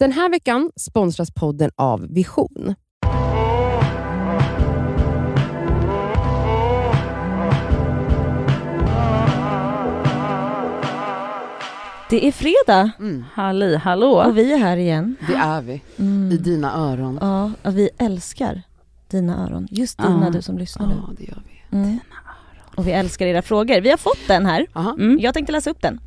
Den här veckan sponsras podden av Vision. Det är fredag Mm, Halli hallå. och vi är här igen. det är vi. Mm. I dina öron. Ja, och vi älskar dina öron. Just dina, Ja. du som lyssnar nu. Ja, det gör vi. Mm. Och vi älskar era frågor. Vi har fått den här. Mm. Jag tänkte läsa upp den.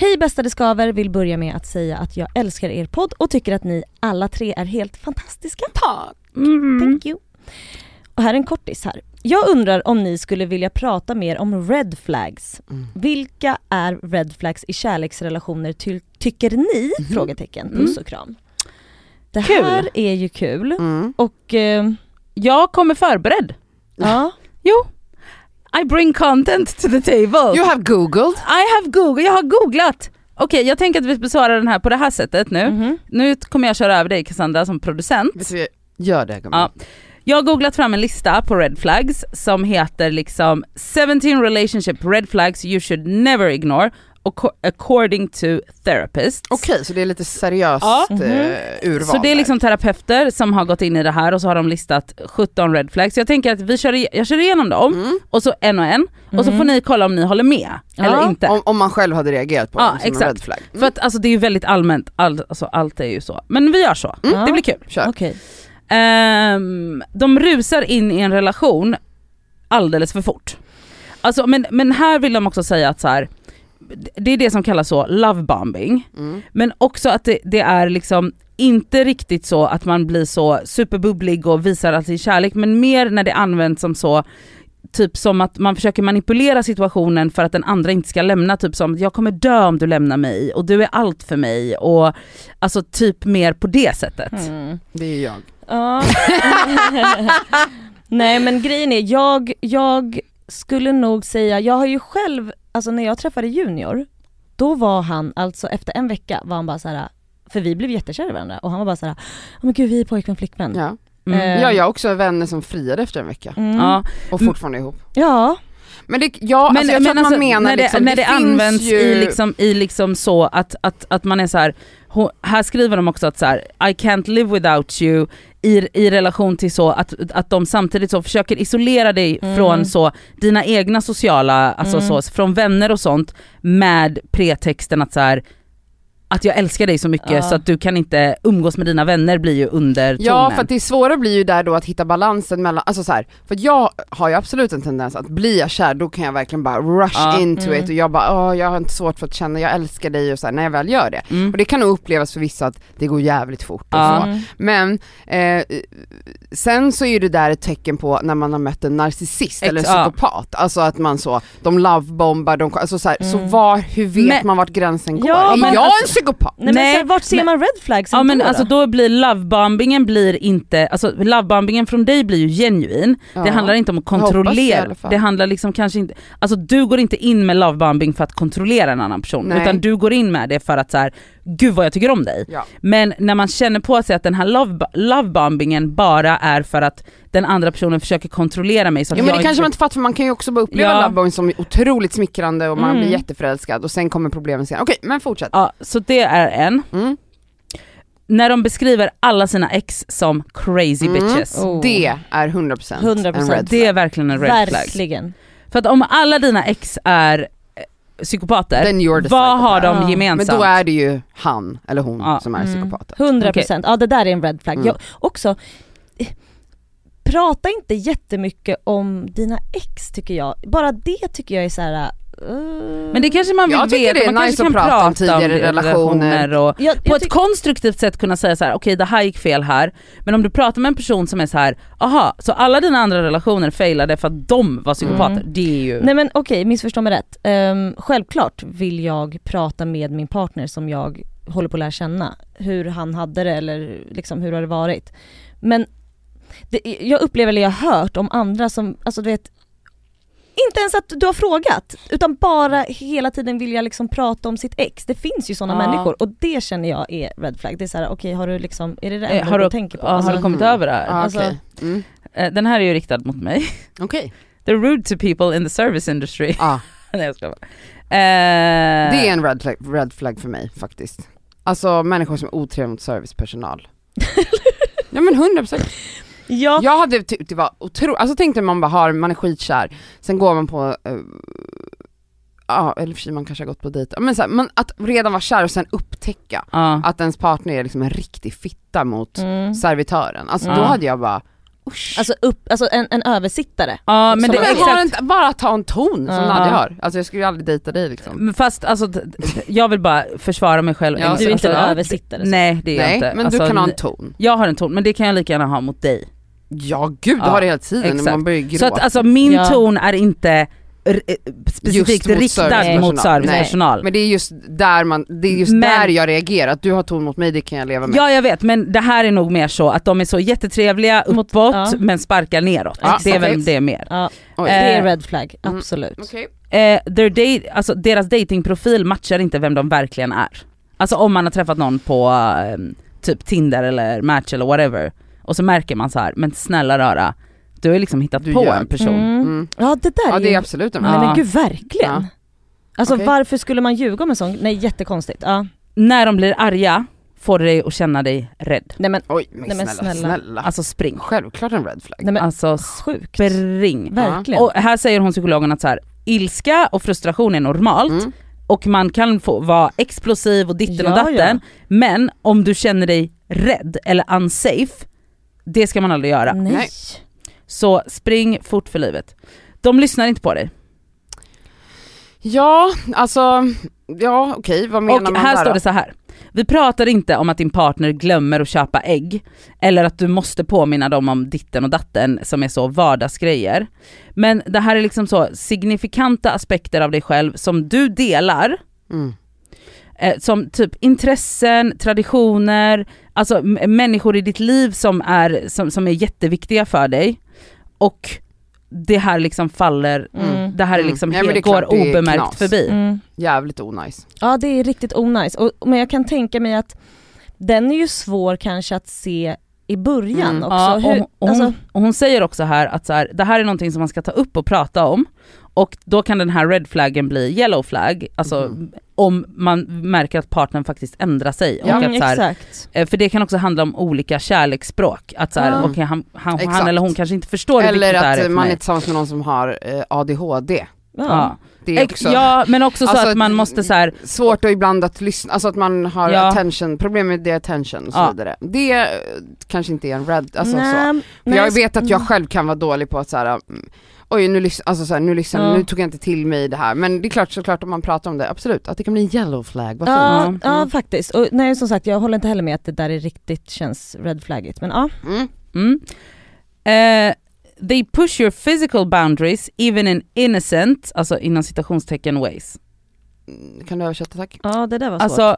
Hej bästa det skaver, vill börja med att säga att jag älskar er podd och tycker att ni alla tre är helt fantastiska. Tack. Mm. Thank you. Och här är en kortis här. Jag undrar om ni skulle vilja prata mer om red flags. Mm. Vilka är red flags i kärleksrelationer ty- tycker ni? Mhm. Frågetecken. Mm. Puss och kram. Det Kul. här är ju kul Mm. och eh, Jag kommer förberedd. ja, Jo. I bring content to the table. You have googled. I have googled, jag har googlat. Okej, jag tänker att vi besvarar den här på det här sättet nu. mhm. Nu kommer jag köra över dig Cassandra som producent. Gör det gumman. Ja. Jag har googlat fram en lista på red flags som heter liksom 17 relationship red flags you should never ignore according to therapists. Okej, så det är lite seriöst Ja. eh, urval Så det är liksom terapeuter som har gått in i det här och så har de listat 17 red flags. Så jag tänker att vi kör, jag kör igenom dem Mm. och så en och en och så Mhm. får ni kolla om ni håller med Ja. eller inte. Om, om man själv hade reagerat på Ja, dem som exakt. en red flag. Mm. För att alltså det är ju väldigt allmänt, all, alltså, allt är ju så. Men vi gör så, Ja. det blir kul. Kör. Okej. Ehm, de rusar in i en relation alldeles för fort. Alltså, men, men här vill de också säga att så här, det är det som kallas så love bombing. Mm. Men också att det, det är liksom inte riktigt så att man blir så superbubblig och visar all sin kärlek men mer när det används som så Typ som att man försöker manipulera situationen för att den andra inte ska lämna, typ som jag kommer dö om du lämnar mig och du är allt för mig och alltså typ mer på det sättet. Mm. Det är jag. Ja. Nej men grejen är, jag, jag skulle nog säga, jag har ju själv, alltså när jag träffade Junior, då var han, alltså efter en vecka var han bara så här. för vi blev jättekära i varandra och han var bara så här, oh men gud vi är pojkvän flickvän. Ja. Mm. Eh, ja, jag har också vänner som friade efter en vecka Mm. Ja. och fortfarande är ihop. ja. Men det, ja, alltså jag tror att man alltså, menar när det, liksom, när det, finns används ju... i, liksom, i liksom så att, att, att man är så här. här skriver de också att så här, I can't live without you i, i relation till så att, att de samtidigt så försöker isolera dig Mm. från så dina egna sociala, alltså Mm. så, från vänner och sånt med pretexten att så här, att jag älskar dig så mycket Ja. så att du kan inte umgås med dina vänner blir ju undertonen. Ja för att det svåra blir ju där då att hitta balansen mellan, alltså så här, för jag har ju absolut en tendens att blir jag kär då kan jag verkligen bara rush Ja. into Mm. it och jag bara åh jag har inte svårt för att känna jag älskar dig och så här, när jag väl gör det. Mm. Och det kan nog upplevas för vissa att det går jävligt fort och Ja. så. Men eh, sen så är ju det där ett tecken på när man har mött en narcissist Ex- eller en psykopat, alltså att man så, de lovebombar, de, alltså så, här, så Mm. var, hur vet Men- man vart gränsen går? Ja, men jag alltså- psykopat? Nej, men Nej, så här, vart ser men- man red flags Ja men då, alltså då blir lovebombingen blir inte, alltså lovebombingen från dig blir ju genuin. Det Ja. handlar inte om att det kontrollera, det handlar liksom kanske inte, alltså du går inte in med lovebombing för att kontrollera en annan person Nej. utan du går in med det för att så här, gud vad jag tycker om dig. Ja. Men när man känner på sig att den här love, lovebombingen bara är för att den andra personen försöker kontrollera mig så att Jo men det kanske inte... man inte fattar för man kan ju också bara uppleva Ja. lovebombing som otroligt smickrande och man Mm. blir jätteförälskad och sen kommer problemen sen. Okej men fortsätt. Ja, så det är en. Mm. När de beskriver alla sina ex som crazy Mm. bitches. Oh. Det är 100%, 100%. en red Det är flag. verkligen en red flag. Verkligen. För att om alla dina ex är eh, psykopater, vad har de Ja. gemensamt? Men då är det ju han eller hon Ja. som är Mm. psykopaten. 100 procent, ja det där är en red flag. Mm. Jag, också, prata inte jättemycket om dina ex tycker jag. Bara det tycker jag är så här. eh, Men det kanske man vill Jag veta, det är man nice kanske kan prata om prata tidigare relationer. och jag, på jag ett konstruktivt sätt kunna säga så här: okej det här gick fel här, men om du pratar med en person som är så här, aha, så alla dina andra relationer failade för att de var psykopater, Mm. det är ju... Nej men okej, missförstå mig rätt. Ehm, självklart vill jag prata med min partner som jag håller på att lära känna. Hur han hade det eller liksom hur har det varit. Men det, jag upplever eller jag har hört om andra som, alltså du vet inte ens att du har frågat, utan bara hela tiden vilja liksom prata om sitt ex. Det finns ju sådana Ja. människor och det känner jag är red flag. Det är såhär, okej har du liksom, är det det Eh, enda har du du, tänker på? ja, har Alltså, du kommit Mm. över det här? Ah, Alltså- Okej. Mm. Eh, Den här är ju riktad mot mig. Okej. They're rude to people in the service industry. Ah, Nej jag skojar bara. Eh, det är en red flag, red flag för mig faktiskt. Alltså människor som är otrevliga mot servicepersonal. ja men 100%. Ja, Jag hade tyckt det var otroligt, alltså tänk dig man bara har, man är skitkär, sen går man på, eh, ja eller för sig man kanske har gått på dejt, men så här, man, att redan vara kär och sen upptäcka Ja. att ens partner är liksom en riktig fitta mot mm. servitören, alltså då Ja. hade jag bara usch. alltså, upp, alltså en, en översittare. ja men det men exakt. en, bara ta en ton som Ja. Nadja har, alltså jag skulle ju aldrig dejta dig liksom. Men Fast alltså, jag vill bara försvara mig själv. Ja, en. Du är inte en alltså, översittare. så. Nej det är jag Nej, inte. men Alltså, du kan ha en ton. Jag har en ton, men det kan jag lika gärna ha mot dig. Ja gud, du Ja, har det hela tiden när man börjar gråta. Så att alltså min Ja. ton är inte eh, specifikt mot riktad mot servicepersonal. Men det är just där man, det är just Men- där jag reagerar, att du har ton mot mig det kan jag leva med. Ja jag vet men det här är nog mer så att de är så jättetrevliga Mot- uppåt ja. men sparkar neråt. Ja, det är väl det mer. Ja, Oj. det är Eh, red flag, mm. absolut. Okej. Eh, their date, alltså, deras datingprofil matchar inte vem de verkligen är. Alltså om man har träffat någon på eh, typ Tinder eller Match eller whatever och så märker man så här, men snälla rara, du har liksom hittat Du på gör- en person. Mm. Mm. Ja det där Ja är det ju... är absolut en Ja. men gud verkligen. Ja. Alltså Okej. varför skulle man ljuga om en sån? Nej jättekonstigt. Ja. När de blir arga får det dig att känna dig rädd. Nej men, Oj men, Nej, men snälla, snälla. snälla. Alltså spring. Självklart en red flag. nej men Alltså sjukt. spring. Verkligen. Och här säger hon psykologen att så här, ilska och frustration är normalt Mm. och man kan få vara explosiv och ditten och Ja, datten, men om du känner dig rädd eller unsafe, det ska man aldrig göra. Nej. Så spring fort för livet. De lyssnar inte på dig. Ja, alltså, ja okej vad menar Och man här där står då? det så här. Vi pratar inte om att din partner glömmer att köpa ägg, eller att du måste påminna dem om ditten och datten som är så vardagsgrejer. Men det här är liksom så signifikanta aspekter av dig själv som du delar, Mm. Eh, som typ intressen, traditioner, alltså m- människor i ditt liv som är, som, som är jätteviktiga för dig. Och det här liksom faller, Mm. det här är Mm. liksom Ja, men helt, det är klart går obemärkt förbi. Mm. Jävligt onajs. Ja det är riktigt onajs. Och, men jag kan tänka mig att den är ju svår kanske att se i början Mm. också. Ja, och, Hur, hon- och, alltså, hon, och hon säger också här att så här, det här är någonting som man ska ta upp och prata om och då kan den här red flaggen bli yellow flag, alltså Mm. om man märker att partnern faktiskt ändrar sig. Och mm, att, så här, eh, för det kan också handla om olika kärleksspråk, att så här, Ja. okej, han, han, han eller hon kanske inte förstår hur Eller viktigt det är att för man är tillsammans med någon som har eh, ADHD. Ja. Ja. Det är Ex- också ja men också så Alltså, att man måste så här, svårt att ibland att lyssna, alltså att man har Ja. attention, problem med det attention och så Ja. vidare. Det eh, kanske inte är en red, alltså så. Nej, För nej, jag vet att jag mm. själv kan vara dålig på att så här, mm, oj nu lyssnar, alltså så här, nu lyssnar, Ja. nu tog jag inte till mig det här. Men det är klart såklart om man pratar om det, absolut, att det kan bli en yellow flag, vad Ja, fint. ja Mm. faktiskt. Och nej som sagt jag håller inte heller med att det där är riktigt känns red flaggigt men ja. Mm. mm. eh, they push your physical boundaries even in innocent, alltså inom citationstecken ways. Mm, Kan du översätta tack? Ja det där var svårt. Alltså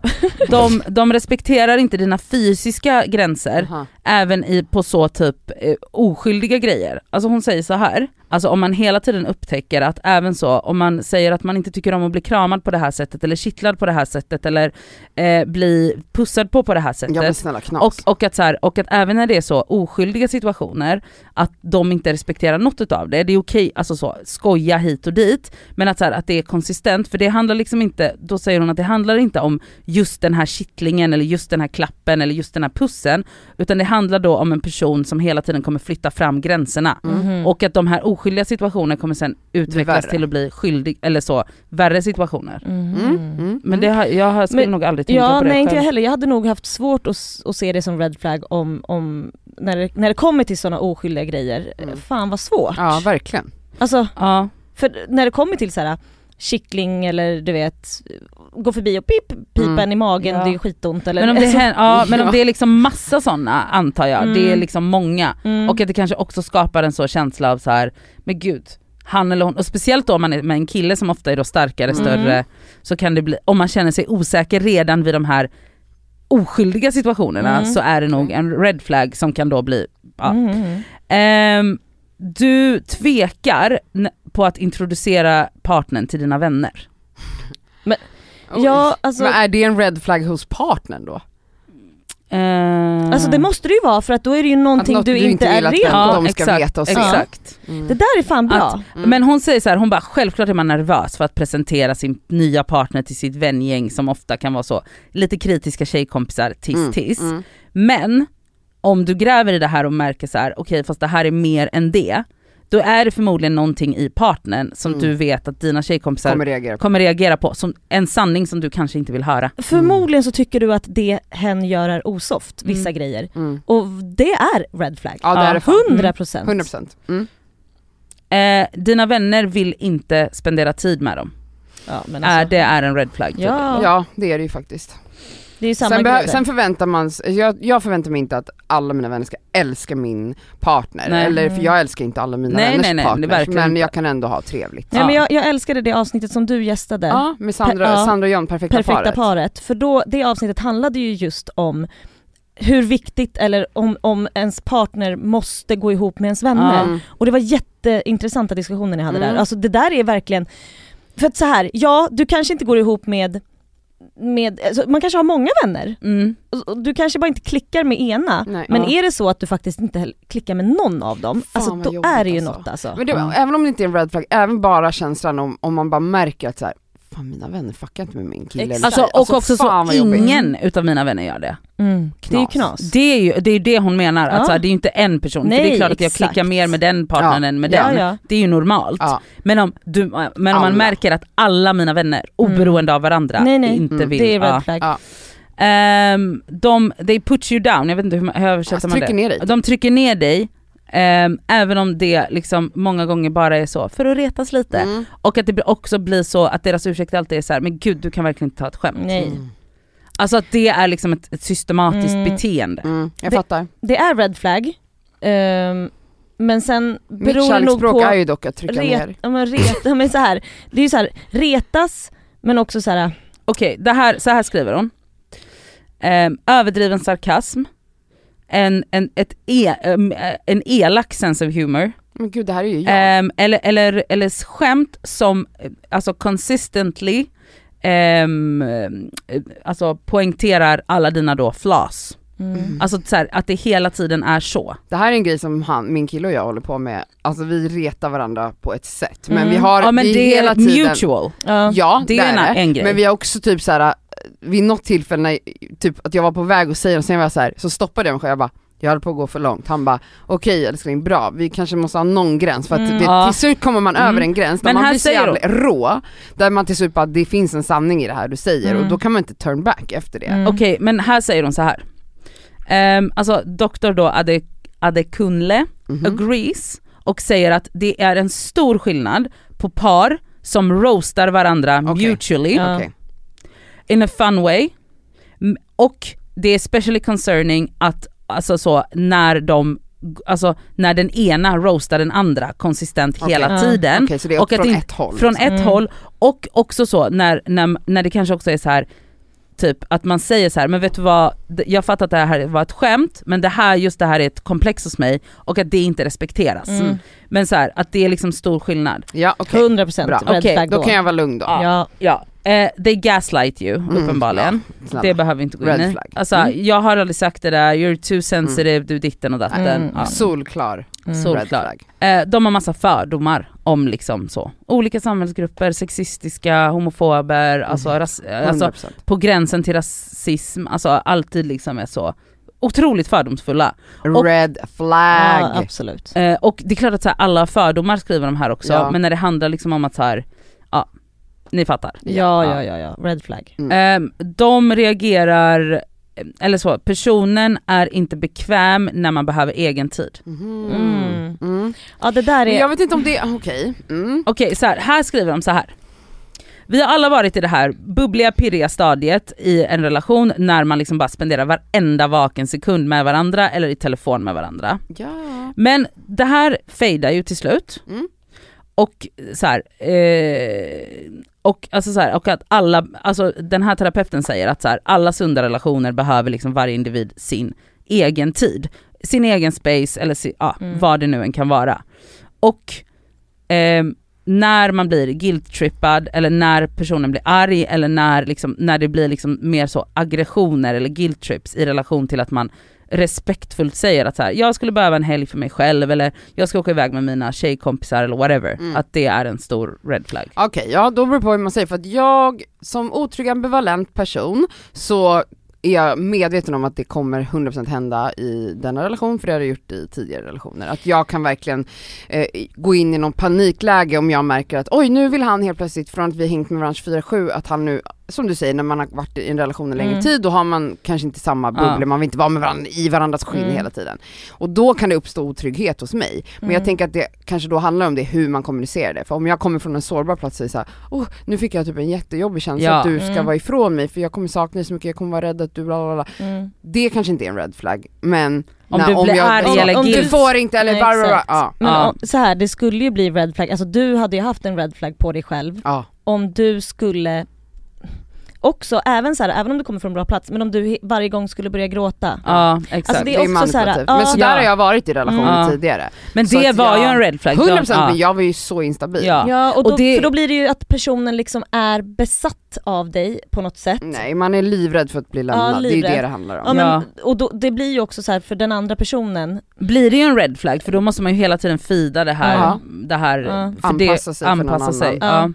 de, de respekterar inte dina fysiska gränser, Aha. även i, på så typ eh, oskyldiga grejer. Alltså hon säger så här. Alltså om man hela tiden upptäcker att även så, om man säger att man inte tycker om att bli kramad på det här sättet eller kittlad på det här sättet eller eh, bli pussad på på det här sättet. Ja men snälla knas. Och, och, att så här, och att även när det är så oskyldiga situationer, att de inte respekterar något utav det. Det är okej, alltså så, skoja hit och dit, men att, så här, att det är konsistent, för det handlar liksom inte, då säger hon att det handlar inte om just den här kittlingen eller just den här klappen eller just den här pussen, utan det handlar då om en person som hela tiden kommer flytta fram gränserna. Mhm. Och att de här oskyldiga situationerna kommer sen utvecklas till att bli skyldig, eller så, värre situationer. Mhm. Mm. Mm. Men det har, jag har- skulle Men- nog aldrig tänka Ja på det nej inte jag heller, jag hade nog haft svårt att, att se det som red flag om, om när, det, när det kommer till sådana oskyldiga grejer, Mm. fan vad svårt. Ja verkligen. Alltså Ja. för när det kommer till så här kittling eller du vet, gå förbi och pip, pipen Mm. i magen, Ja. det är skitont eller Men om, det hän- ja, men om Ja. det är liksom massa sådana antar jag, det är Mm. liksom många. mm. Och att det kanske också skapar en så känsla av så här, men gud, han eller hon, och speciellt då om man är med en kille som ofta är då starkare, Mm. större, så kan det bli, om man känner sig osäker redan vid de här oskyldiga situationerna Mm. så är det nog en red flag som kan då bli, ja. Mm, mm. Ehm, du tvekar på att introducera partnern till dina vänner. Oj. Ja alltså, Men är det en red flag hos partnern då? Eh, Alltså det måste det ju vara för att då är det ju någonting något du, du inte är redo på. de ska veta och. Exakt. Mm. Det där är fan bra. Att- Mm. Men hon säger så här, hon bara självklart är man nervös för att presentera sin nya partner till sitt vängäng som ofta kan vara så lite kritiska tjejkompisar, tiss Mm, tiss. mm. Men om du gräver i det här och märker så här, okej fast det här är mer än det, då är det förmodligen någonting i partnern som Mm. du vet att dina tjejkompisar Kommer kommer, reagera på. reagera på, som en sanning som du kanske inte vill höra. Förmodligen så tycker du att det hen gör är osoft, vissa Mm. grejer. Mm. Och det är red flag. Ja det är det fan. 100 procent. 100%. Mm. Eh, dina vänner vill inte spendera tid med dem. Ja, alltså, det är en red flag. typ. Ja. Ja det är det ju faktiskt. Det är ju samma Sen, grej behö- sen förväntar man s- jag, jag förväntar mig inte att alla mina vänner ska älska min partner, Nej. eller för jag älskar inte alla mina Nej, vänners nej, nej, det är partners, verkligen men inte. jag kan ändå ha trevligt. Nej, men Ja. jag, jag älskade det avsnittet som du gästade, Ja, med Sandra, Ja. Sandra och John, perfekta, Perfekta paret. paret. För då, det avsnittet handlade ju just om hur viktigt, eller om, om ens partner måste gå ihop med ens vänner. Mm. Och det var jätteintressanta diskussioner ni hade Mm. där. Alltså det där är verkligen, för att så här, ja du kanske inte går ihop med, med alltså, man kanske har många vänner, Mm. du kanske bara inte klickar med ena, Nej, men ja. är det så att du faktiskt inte klickar med någon av dem, alltså vad då är det ju alltså. något alltså. Men det, även om det inte är en red flag, även bara känslan om, om man bara märker att så här, fan mina vänner fuckar inte med min kille Exakt. Alltså, och också fan så ingen utav mina vänner gör det. Mm. Det är ju Knas. knas. Det är ju det, är det hon menar, Ja. att så här, det är ju inte en person. för det är Nej, klart att jag exakt. klickar mer med den partnern Ja. än med Ja, den. ja. Det är ju normalt. Ja. Men om, du, men om man märker att alla mina vänner, oberoende av varandra, Nej, nej. inte Mm. vill... Det är red ja. flag. Ja. Ehm, de, they put you down, jag vet inte hur man hur översätter Alltså, man det. ner dig. De trycker ner dig, ehm, även om det liksom många gånger bara är så för att retas lite. Mm. Och att det också blir så att deras ursäkt alltid är så här: men gud du kan verkligen inte ta ett skämt. Nej. Mm. Alltså att det är liksom ett, ett systematiskt Mm. beteende. Mm. Jag Det- fattar. Det är red flag, ehm, men sen Mitt beror det nog på... är ju dock att trycka ner. Ret, ja, men ret, men så här, det är ju så här, retas men också så här, Okej, det här, så här skriver hon. Ehm, överdriven sarkasm, en, en, ett e, eh, en elak sense of humor, Men gud det här är ju jag. Ehm, eller, eller, eller skämt som eh, alltså consistently eh, alltså poängterar alla dina då flaws. Mm. Alltså så här, att det hela tiden är så. Det här är en grej som han, min kille och jag håller på med, alltså vi retar varandra på ett sätt. Men Mm. vi har, ja men vi det är hela tiden, mutual. ja. Ja Det är en- det. en grej. Men vi har också typ såhär, vid något tillfälle när, typ att jag var på väg att säga och sen var jag så här, så stoppade jag mig själv, jag bara jag höll på att gå för långt, han bara okej älskling bra, vi kanske måste ha någon gräns för att Mm. det, Ja. till slut kommer man Mm. över en gräns där Men man här blir så säger jävla rå, där man till slut bara det finns en sanning i det här du säger Mm. och då kan man inte turn back efter det. Mm. Okej men här säger hon så här. Um, alltså doktor då Ade, Adekunle Mhm. agrees och säger att det är en stor skillnad på par som roastar varandra Okej. mutually Ja. Okej. In a fun way och det är especially concerning att alltså så när de Alltså när den ena roastar den andra konsistent Okej. hela Ja. tiden Okej så det är och att från det- ett håll. från ett Mm. håll och också så när, när, när det kanske också är så här typ att man säger så här, men vet du vad, jag fattar att det här var ett skämt men det här, just det här är ett komplex hos mig och att det inte respekteras. Mm. Men så här, att det är liksom stor skillnad. Ja okej, 100% Bra. Okej, flag då då. kan jag vara lugn då. Ja. Ja, eh, they gaslight you Mm, uppenbarligen. ja, det behöver vi inte gå Red in i. flag. Alltså Mm. jag har aldrig sagt det där, you're too sensitive, du ditten och datten. Mm. Ja. Solklar Mm. Solklar. Eh, de har massa fördomar om liksom så. Olika samhällsgrupper, sexistiska, homofober, alltså, Mm. ras, eh, alltså 100%. på gränsen till rasism, alltså alltid liksom är så otroligt fördomsfulla. och- Red Ja, flag. absolut. Eh, och det är klart att så här, alla fördomar skriver de här också, Ja. men när det handlar liksom om att så här, ja, ni fattar. Ja, ja, ja, ja. red flag. Mm. Eh, de reagerar, eller så, personen är inte bekväm när man behöver egen tid. Mhm. Mm. Mm. Ja det där Men är... jag vet inte om det, okej. Mm. Okej, så här, här skriver de så här. Vi har alla varit i det här bubbliga, pirriga stadiet i en relation när man liksom bara spenderar varenda vaken sekund med varandra eller i telefon med varandra. Ja. Men det här fejdar ju till slut. Mm. Och så här, eh, och, alltså så här, och att alla, alltså den här terapeuten säger att så här, alla sunda relationer behöver liksom varje individ sin egen tid. Sin egen space eller si, ja, Mm. vad det nu än kan vara. Och ehm, när man blir guilt-trippad eller när personen blir arg eller när, liksom, när det blir liksom mer så aggressioner eller guilt-trips i relation till att man respektfullt säger att så här, jag skulle behöva en helg för mig själv eller jag ska åka iväg med mina tjejkompisar eller whatever. Mm. Att det är en stor red flag. Okej, ja då beror det på vad man säger för att jag som otrygg ambivalent person så är jag medveten om att det kommer 100% hända i denna relation, för det har det gjort i tidigare relationer. Att jag kan verkligen eh, gå in i någon panikläge om jag märker att oj nu vill han helt plötsligt, från att vi hängt med varandra 24-7, att han nu, som du säger när man har varit i en relation en längre Mm. tid, då har man kanske inte samma bubblor, Ja. man vill inte vara med varandra i varandras skinn Mm. hela tiden. Och då kan det uppstå otrygghet hos mig. Men jag Mm. tänker att det kanske då handlar om det, hur man kommunicerar det. För om jag kommer från en sårbar plats och säger såhär, oh, nu fick jag typ en jättejobbig känsla Ja. att du ska Mm. vara ifrån mig för jag kommer sakna dig så mycket, jag kommer vara rädd att du bla bla bla. Mm. Det kanske inte är en red flag, men Om när- du blir jag, arg om, om du får inte eller Nej, bla. exakt. Ja. Men Ja. om, så här, det skulle ju bli red flag, alltså du hade ju haft en red flag på dig själv Ja. om du skulle också, även så här, även om du kommer från en bra plats, men om du varje gång skulle börja gråta. Ja exakt. Alltså, Det det är är också så här, ja. Men sådär Ja. har jag varit i relationer Mm. Ja. tidigare. men så det var ju jag- en red flag. 100% Ja. men jag var ju så instabil. Ja. Ja, och, då, Och det- för då blir det ju att personen liksom är besatt av dig på något sätt. Nej man är livrädd för att bli lämnad, det är ju det det handlar om. Ja, men, Ja. Och då, det blir ju också så här för den andra personen, blir det ju en red flag för då måste man ju hela tiden fida det här, Ja. det här Ja. för Anpassa det, sig för någon anpassa sig. annan.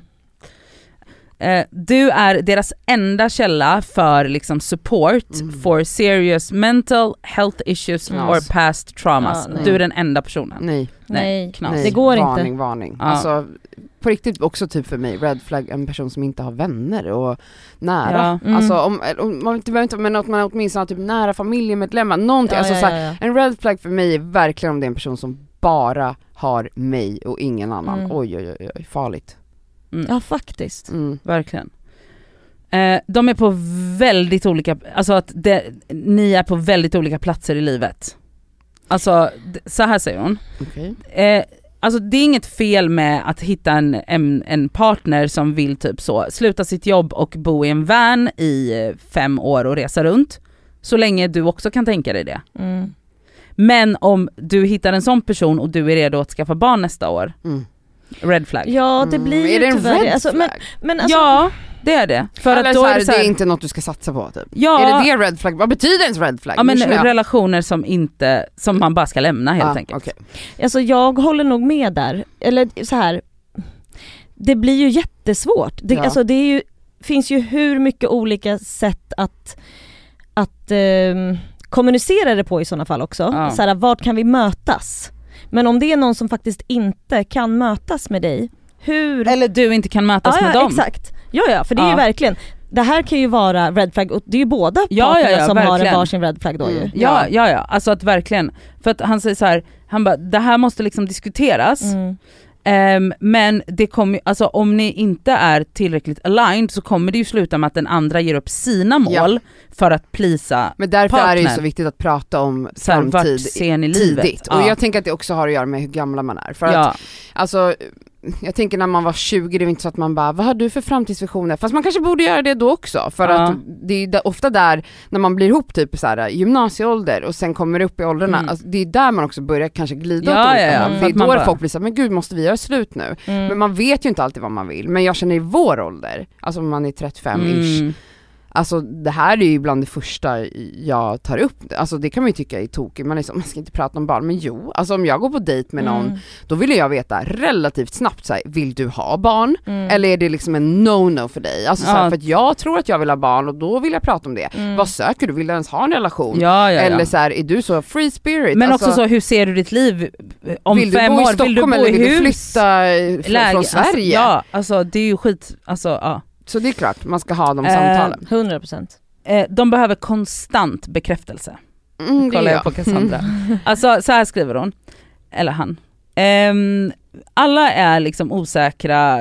Eh, Du är deras enda källa för liksom support Mm. for serious mental health issues Ja. or past traumas. Ja, nej. du är den enda personen. Nej, nej, knas. nej. det går varning, inte. varning. Ja. Alltså på riktigt också typ för mig, red flag, en person som inte har vänner och nära. Ja. Mm. Alltså om, om man inte behöver inte, men att man åtminstone har typ nära familjemedlemmar, någonting. Ja, alltså, ja, så ja, här. En red flag för mig är verkligen om det är en person som bara har mig och ingen annan. Mm. Oj oj oj, oj farligt. Ja faktiskt. Mm. Verkligen. Eh, de är på väldigt olika, alltså att det, ni är på väldigt olika platser i livet. Alltså så här säger hon. Okej. Eh, alltså det är inget fel med att hitta en, en, en partner som vill typ så, sluta sitt jobb och bo i en van i eh, fem år och resa runt. Så länge du också kan tänka dig det. Mm. Men om du hittar en sån person och du är redo att skaffa barn nästa år, Mm. Red flag. Ja det Mm, blir Är ju det en tyvärr red. Alltså, flag? men, men alltså, ja, det är det. För Eller att då så är här, det så här, det är inte något du ska satsa på typ. ja, Är det det red flag? Vad betyder ens red flag? Ja men relationer som inte, som man bara ska lämna helt Ah, enkelt. okej. Alltså jag håller nog med där, eller så här. det blir ju jättesvårt. Det, Ja. alltså det är ju, finns ju hur mycket olika sätt att, att ehm, kommunicera det på i sådana fall också. Ja. Så här, vart kan vi mötas? Men om det är någon som faktiskt inte kan mötas med dig, hur... Eller du inte kan mötas ja, med ja, dem. exakt. Ja ja, för det är ju verkligen, det här kan ju vara red flag och det är ju båda Ja, parterna ja, ja, som har en verkligen. varsin red flag då ju. Mm. Ja, ja, ja, alltså att verkligen. För att han säger så här, han bara, det här måste liksom diskuteras, Mm. Ehm, men det kommer alltså om ni inte är tillräckligt aligned så kommer det ju sluta med att den andra ger upp sina mål för att plisa Men därför är det ju Partner. så viktigt att prata om så här, framtid ser ni livet? tidigt. Och jag tänker att det också har att göra med hur gamla man är. För att ja, Alltså, jag tänker när man var 20, det är inte så att man bara, vad har du för framtidsvisioner? Fast man kanske borde göra det då också, för Ja. att det är ofta där, när man blir ihop typ så här, gymnasieålder och sen kommer upp i åldrarna, Mm. alltså, det är där man också börjar kanske glida Ja, åt olika ja, ja, för Det är då bara- folk blir såhär, men gud måste vi göra slut nu? Mm. Men man vet ju inte alltid vad man vill, men jag känner i vår ålder, alltså om man är 35-ish, mm, Alltså det här är ju bland det första jag tar upp, alltså det kan man ju tycka är tokigt, man så, man ska inte prata om barn, men jo, alltså om jag går på dejt med någon, Mm. då vill jag veta relativt snabbt så här, vill du ha barn? Mm. Eller är det liksom en no-no för dig? Alltså så här, Ja. för att jag tror att jag vill ha barn och då vill jag prata om det. Mm. Vad söker du? Vill du ens ha en relation? ja, ja, Eller ja. så här, är du så free spirit? Men alltså, också så, hur ser du ditt liv om vill fem du bo i år? Stockholm Vill du bo eller i vill hus? du flytta eh, från, från Sverige? Alltså, ja, alltså det är ju skit, alltså ja. Så det är klart, man ska ha de Eh, samtalen. 100%. Eh, de behöver konstant bekräftelse. Mm, Kollar jag på Cassandra. Alltså så här skriver hon, eller han. Ehm, alla är liksom osäkra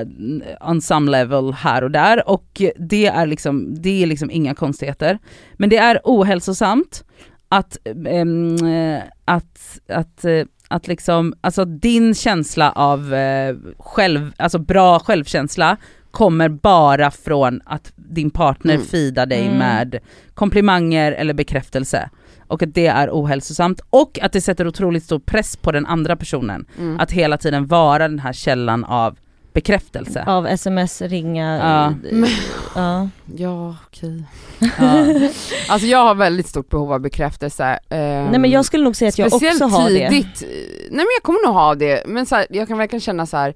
on some level här och där och det är liksom, det är liksom inga konstigheter. Men det är ohälsosamt att, eh, att, att, eh, att liksom, alltså din känsla av eh, själv, alltså bra självkänsla kommer bara från att din partner Mm. fidar dig Mm. med komplimanger eller bekräftelse. Och att det är ohälsosamt och att det sätter otroligt stor press på den andra personen. Mm. Att hela tiden vara den här källan av bekräftelse. Av sms, ringa, Ja. eh, ja. Ja okej. Ja. Alltså jag har väldigt stort behov av bekräftelse. ehm, Nej men jag skulle nog säga att jag Speciellt också har det. tidigt, eh, nej men jag kommer nog ha det, men så här, jag kan verkligen känna så här.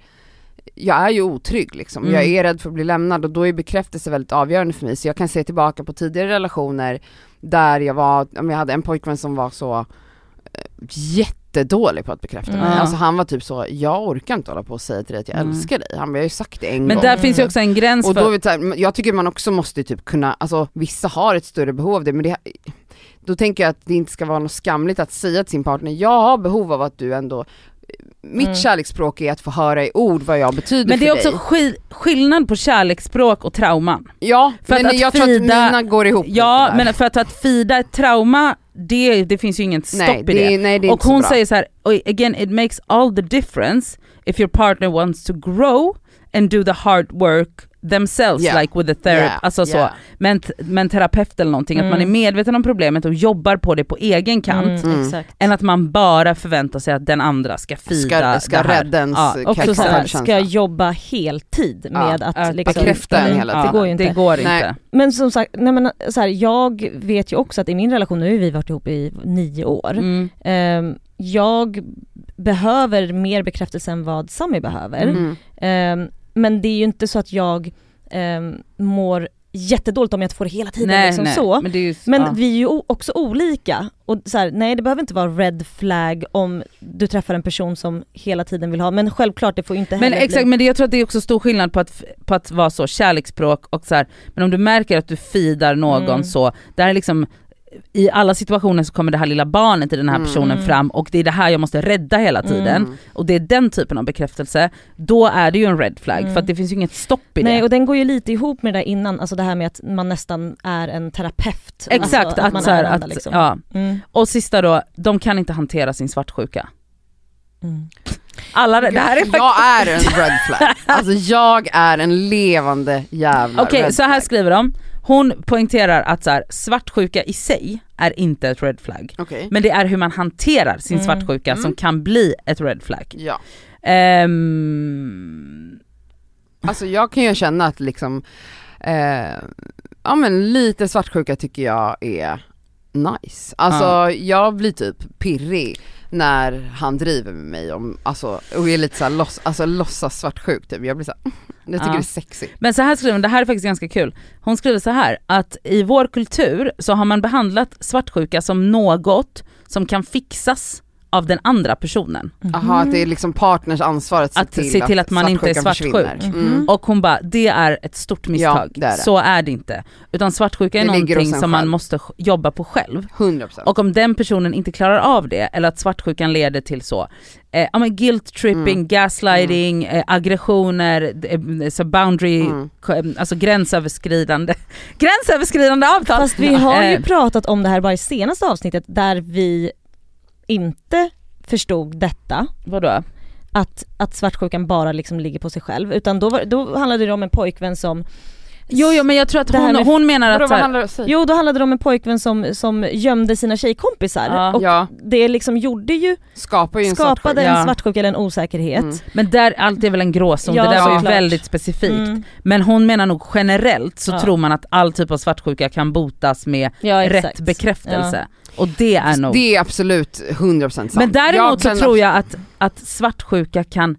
Jag är ju otrygg liksom, Mm. jag är rädd för att bli lämnad och då är bekräftelse väldigt avgörande för mig. Så jag kan se tillbaka på tidigare relationer där jag var, om jag hade en pojkvän som var så eh, jättedålig på att bekräfta Mm. mig. Ja. Alltså han var typ så, jag orkar inte hålla på och säga till dig att jag Mm. älskar dig. Han bara, jag har ju sagt det en Men gång. där finns ju också en gräns Och för... då, jag, jag tycker man också måste typ kunna, alltså vissa har ett större behov av det men det, då tänker jag att det inte ska vara något skamligt att säga till sin partner, jag har behov av att du ändå, mitt Mm. kärleksspråk är att få höra i ord vad jag betyder Men det är för också dig. ski- skillnad på kärleksspråk och trauman. Ja, för men att- att jag tror Frida- att mina går ihop Ja men för att, att fida ett trauma, det, det finns ju inget stopp nej, i det, det. är- nej, det är Och hon säger så här, "Oj, again it makes all the difference if your partner wants to grow and do the hard work themselves Yeah. like with a therapist, Yeah, alltså så, yeah. med en, t- med en terapeut eller någonting, att man är Mm. medveten om problemet och jobbar på det på egen kant. Mm, Mm. Än att man bara förväntar sig att den andra ska fida Ska, ska det här. rädda ens Ja, Också ja, så ska jobba heltid Ja, med att att liksom, bekräfta en Nej, hela Det tiden. går ju inte. Det går inte. Men som sagt, nej men så här, jag vet ju också att i min relation, nu har vi varit ihop i nio år, Mm. Ehm, jag behöver mer bekräftelse än vad Sami behöver. Mm. Men det är ju inte så att jag um, mår jättedåligt om jag inte får det hela tiden Nej, liksom nej. så. Men, det ju, Men ja. vi är ju också olika. Och så här, nej det behöver inte vara red flag om du träffar en person som hela tiden vill ha, men självklart det får ju inte Men heller exakt, bli... men det, jag tror att det är också stor skillnad på att, på att vara så kärleksspråk och så här, men om du märker att du fidar någon Mm. så, där är liksom i alla situationer så kommer det här lilla barnet i den här Mm. personen Mm. fram och det är det här jag måste rädda hela tiden. Mm. Och det är den typen av bekräftelse, då är det ju en red flag Mm. för att det finns ju inget stopp i Nej det. och den går ju lite ihop med det där innan, alltså det här med att man nästan är en terapeut. Exakt, alltså, att, man så här, att, liksom. ja. Mm. Och sista då, de kan inte hantera sin svartsjuka. Mm. Alla, det här är faktiskt... Jag är en red flag, alltså jag är en levande jävla Okej, red så här skriver de. Hon poängterar att så här, svartsjuka i sig är inte ett red flag. Okej, Men det är hur man hanterar sin Mm. svartsjuka Mm. som kan bli ett red flag. ja. Ehm, Alltså jag kan ju känna att liksom, eh, ja men lite svartsjuka tycker jag är nice. Alltså Ja. jag blir typ pirrig när han driver med mig om, alltså, och är lite såhär loss, alltså låtsas svartsjuk typ. Jag blir såhär, jag tycker Ja. det är sexigt. men så här skriver hon, det här är faktiskt ganska kul. Hon skriver så här att i vår kultur så har man behandlat svartsjuka som något som kan fixas av den andra personen. Jaha att det är liksom partners ansvar att se, Att till, se till att man inte är svartsjuk. Mhm. Mm. Och hon bara, det är ett stort misstag. det är det. Så är det inte. Utan svartsjuka är Det någonting som man själv. måste j- jobba på själv. 100%. Och om den personen inte klarar av det, eller att svartsjukan leder till så, eh, ja men guilt tripping, Mm. gaslighting, eh, aggressioner, eh, så boundary, Mm. eh, alltså gränsöverskridande, gränsöverskridande avtal. Fast vi har ju Eh, pratat om det här bara i senaste avsnittet där vi inte förstod detta, Vadå? att, att svartsjukan bara liksom ligger på sig själv, utan då, var, då handlade det om en pojkvän som Jo, jo men jag tror att hon, med- hon menar att så vad här, handlar det om? Jo då handlade det om en pojkvän som, som gömde sina tjejkompisar Ja. och Ja, det liksom gjorde ju, skapar ju en skapade en svartsjuka eller en osäkerhet. Mm. men där, allt är väl en gråzon, Ja, det där var ju såklart. väldigt specifikt. Mm. Men hon menar nog generellt så Ja. tror man att all typ av svartsjuka kan botas med Ja, rätt bekräftelse. Och det är nog... Det är absolut 100% sant. Men däremot så tror jag att, att svartsjuka kan,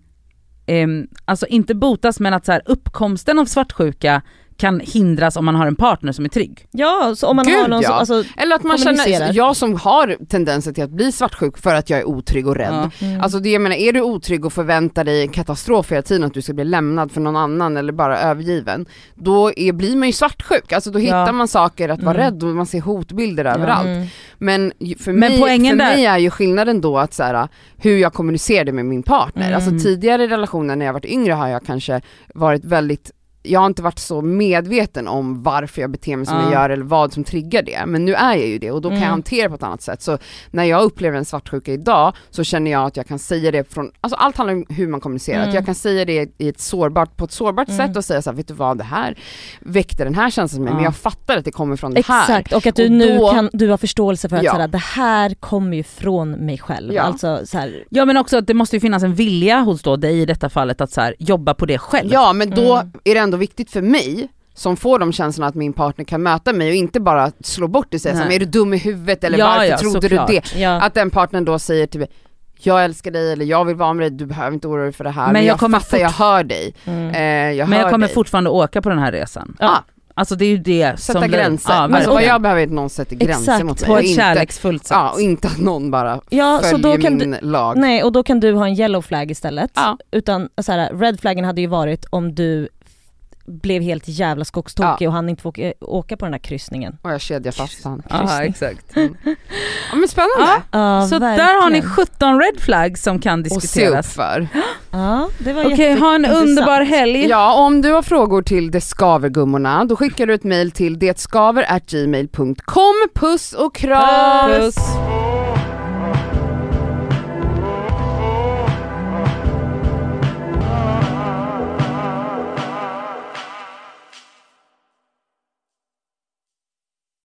ehm, alltså inte botas men att så här, uppkomsten av svartsjuka kan hindras om man har en partner som är trygg. Ja, så om man Gud, har någon ja. som, alltså, Eller att man kommunicerar. känner, jag som har tendenser till att bli svartsjuk för att jag är otrygg och rädd. Ja. mm. Alltså det jag menar, är du otrygg och förväntar dig en katastrof hela tiden, att du ska bli lämnad för någon annan eller bara övergiven, då är, blir man ju svartsjuk. Alltså då hittar Ja. man saker att vara Mm. rädd och man ser hotbilder överallt. Mm. Men för, Men mig, poängen för där- mig är ju skillnaden då att så här, hur jag kommunicerade med min partner. Mm. Alltså tidigare relationer när jag varit yngre har jag kanske varit väldigt jag har inte varit så medveten om varför jag beter mig som Ja. jag gör eller vad som triggar det, men nu är jag ju det och då kan jag Mm. hantera det på ett annat sätt. Så när jag upplever en svartsjuka idag så känner jag att jag kan säga det från, alltså allt handlar om hur man kommunicerar, Mm. att jag kan säga det i ett sårbart, på ett sårbart Mm. sätt och säga så här, vet du vad, det här väckte den här känslan mig, Ja. men jag fattar att det kommer från det här. Exakt, och att du Och nu då- kan, du har förståelse för att Ja. såhär, det här kommer ju från mig själv. Ja. Alltså så här, Ja men också att det måste ju finnas en vilja hos då dig i detta fallet att så här, jobba på det själv. Ja men då Mm. är det ändå viktigt för mig som får de känslorna att min partner kan möta mig och inte bara slå bort det och säga så här, Nej. men är du dum i huvudet eller Ja, varför ja, trodde du det? ja. Att den partnern då säger till mig, jag älskar dig eller jag vill vara med dig, du behöver inte oroa dig för det här, Men men, jag jag, kommer fattar, jag hör dig. Mm. Eh, jag men jag kommer dig. fortfarande åka på den här resan. Ah, Alltså det är ju det sätta som gränser. Ja, alltså vad jag behöver är att någon sätter gränser Exakt, mot mig. på ett inte, kärleksfullt sätt. Ja, och inte att någon bara Ja, följer min lag. Nej, och då kan du ha en yellow flag istället. Ja. Utan så här, red flaggen hade ju varit om du blev helt jävla skogstokig och han inte får åka, åka på den här kryssningen. Och jag kedjar fast han. Ja exakt. Mm. Ja men spännande. Ja, Så verkligen. där har ni 17 red flags som kan Och se upp diskuteras. för. Ja, det var Okej, ha en underbar helg. Ja, om du har frågor till Det skaver gummorna, då skickar du ett mail till detskaver@gmail.com. Puss och kram! Puss.